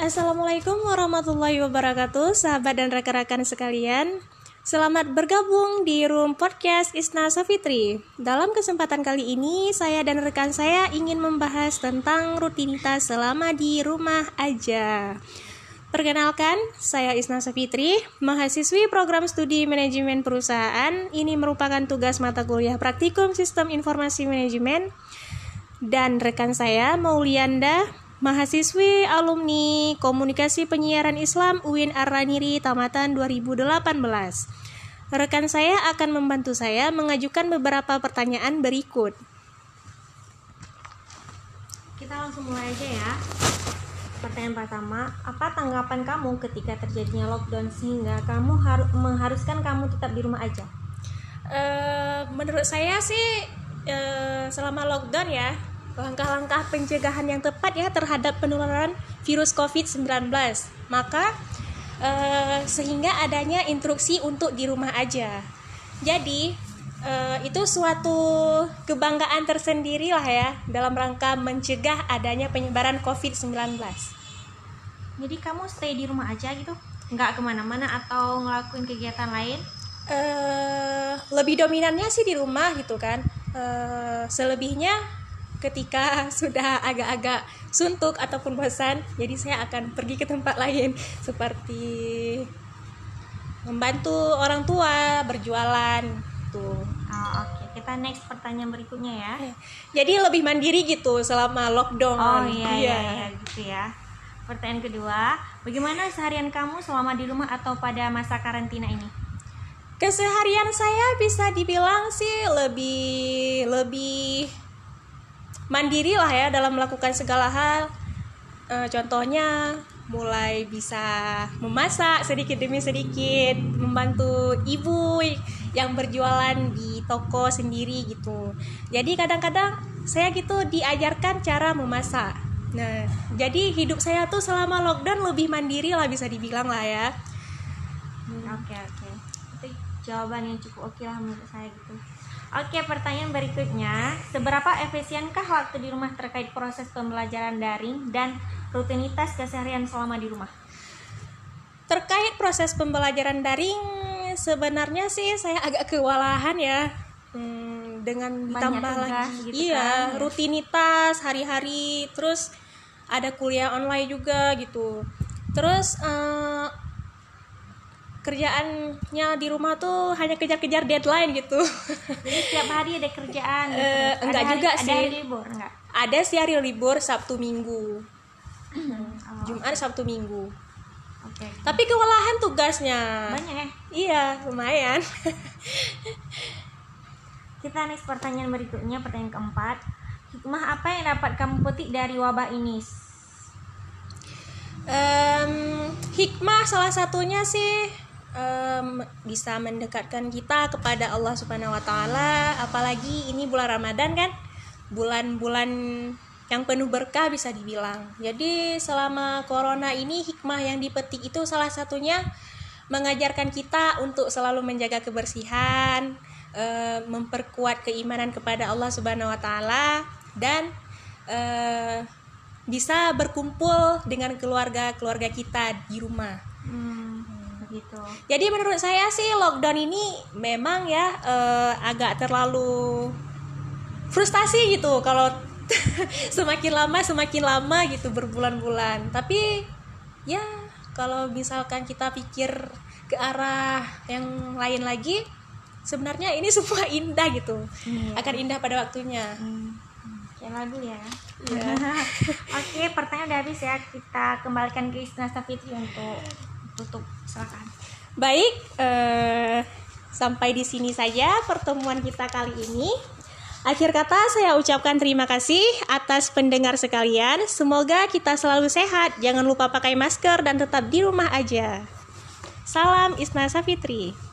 Assalamualaikum warahmatullahi wabarakatuh, sahabat dan rekan-rekan sekalian. Selamat bergabung di Room Podcast Isna Safitri. Dalam kesempatan kali ini, saya dan rekan saya ingin membahas tentang rutinitas selama di rumah aja. Perkenalkan, saya Isna Safitri, mahasiswi program studi manajemen perusahaan. Ini merupakan tugas mata kuliah praktikum sistem informasi manajemen. Dan rekan saya, Maulianda, mahasiswi alumni Komunikasi Penyiaran Islam UIN Ar-Raniri tamatan 2018. Rekan saya akan membantu saya mengajukan beberapa pertanyaan berikut. Kita langsung mulai aja ya. Pertanyaan pertama, apa tanggapan kamu ketika terjadinya lockdown sehingga kamu harus mengharuskan kamu tetap di rumah aja? Uh, menurut saya sih uh, selama lockdown ya langkah-langkah pencegahan yang tepat ya terhadap penularan virus COVID-19. Maka uh, sehingga adanya instruksi untuk di rumah aja. Jadi uh, itu suatu kebanggaan tersendiri lah ya dalam rangka mencegah adanya penyebaran COVID-19. Jadi kamu stay di rumah aja gitu? Nggak ke mana-mana atau ngelakuin kegiatan lain? Uh, lebih dominannya sih di rumah gitu kan. Uh, selebihnya ketika sudah agak-agak suntuk ataupun bosan jadi saya akan pergi ke tempat lain. Seperti membantu orang tua berjualan tuh. Oh, oke. Okay. kita next pertanyaan berikutnya ya. Eh, jadi lebih mandiri gitu selama lockdown. Oh iya iya, iya, iya gitu ya. Pertanyaan kedua bagaimana seharian kamu selama di rumah atau pada masa karantina ini? Keseharian saya bisa dibilang sih lebih lebih mandiri lah ya dalam melakukan segala hal. E, contohnya mulai bisa memasak sedikit demi sedikit membantu ibu yang berjualan di toko sendiri gitu. Jadi kadang-kadang saya gitu diajarkan cara memasak. Nah jadi hidup saya tuh selama lockdown lebih mandiri lah bisa dibilang lah ya. Oke oke itu jawaban yang cukup oke okay lah menurut saya gitu Oke, pertanyaan berikutnya, seberapa efisienkah waktu di rumah terkait proses pembelajaran daring dan rutinitas keseharian selama di rumah? Terkait proses pembelajaran daring, sebenarnya sih saya agak kewalahan ya. Hmm, dengan ditambah lagi gitu iya kan, rutinitas hari-hari terus ada kuliah online juga gitu terus uh, kerjaannya di rumah tuh hanya kejar-kejar deadline gitu. Jadi setiap hari ada kerjaan. Gitu. Uh, enggak ada juga hari, sih. Ada hari libur enggak? Ada sih hari libur Sabtu Minggu. oh. Jumat Sabtu Minggu. Oke. Okay. Tapi kewalahan tugasnya. Banyak ya? Iya, lumayan. Kita next pertanyaan berikutnya, pertanyaan keempat. Hikmah apa yang dapat kamu petik dari wabah ini? Um, hikmah salah satunya sih bisa mendekatkan kita kepada Allah Subhanahu wa taala apalagi ini bulan Ramadan kan bulan-bulan yang penuh berkah bisa dibilang. Jadi selama corona ini hikmah yang dipetik itu salah satunya mengajarkan kita untuk selalu menjaga kebersihan, e, memperkuat keimanan kepada Allah Subhanahu wa taala dan e, bisa berkumpul dengan keluarga-keluarga kita di rumah. Hmm gitu. Jadi menurut saya sih lockdown ini memang ya uh, agak terlalu frustasi gitu kalau semakin lama semakin lama gitu berbulan-bulan. Tapi ya kalau misalkan kita pikir ke arah yang lain lagi sebenarnya ini semua indah gitu. Hmm. Akan indah pada waktunya. Hmm. Kayak lagu ya. Yeah. Oke, pertanyaan udah habis ya. Kita kembalikan ke Isna Fitri untuk tutup silakan baik eh, sampai di sini saja pertemuan kita kali ini Akhir kata saya ucapkan terima kasih atas pendengar sekalian. Semoga kita selalu sehat. Jangan lupa pakai masker dan tetap di rumah aja. Salam Isna Safitri.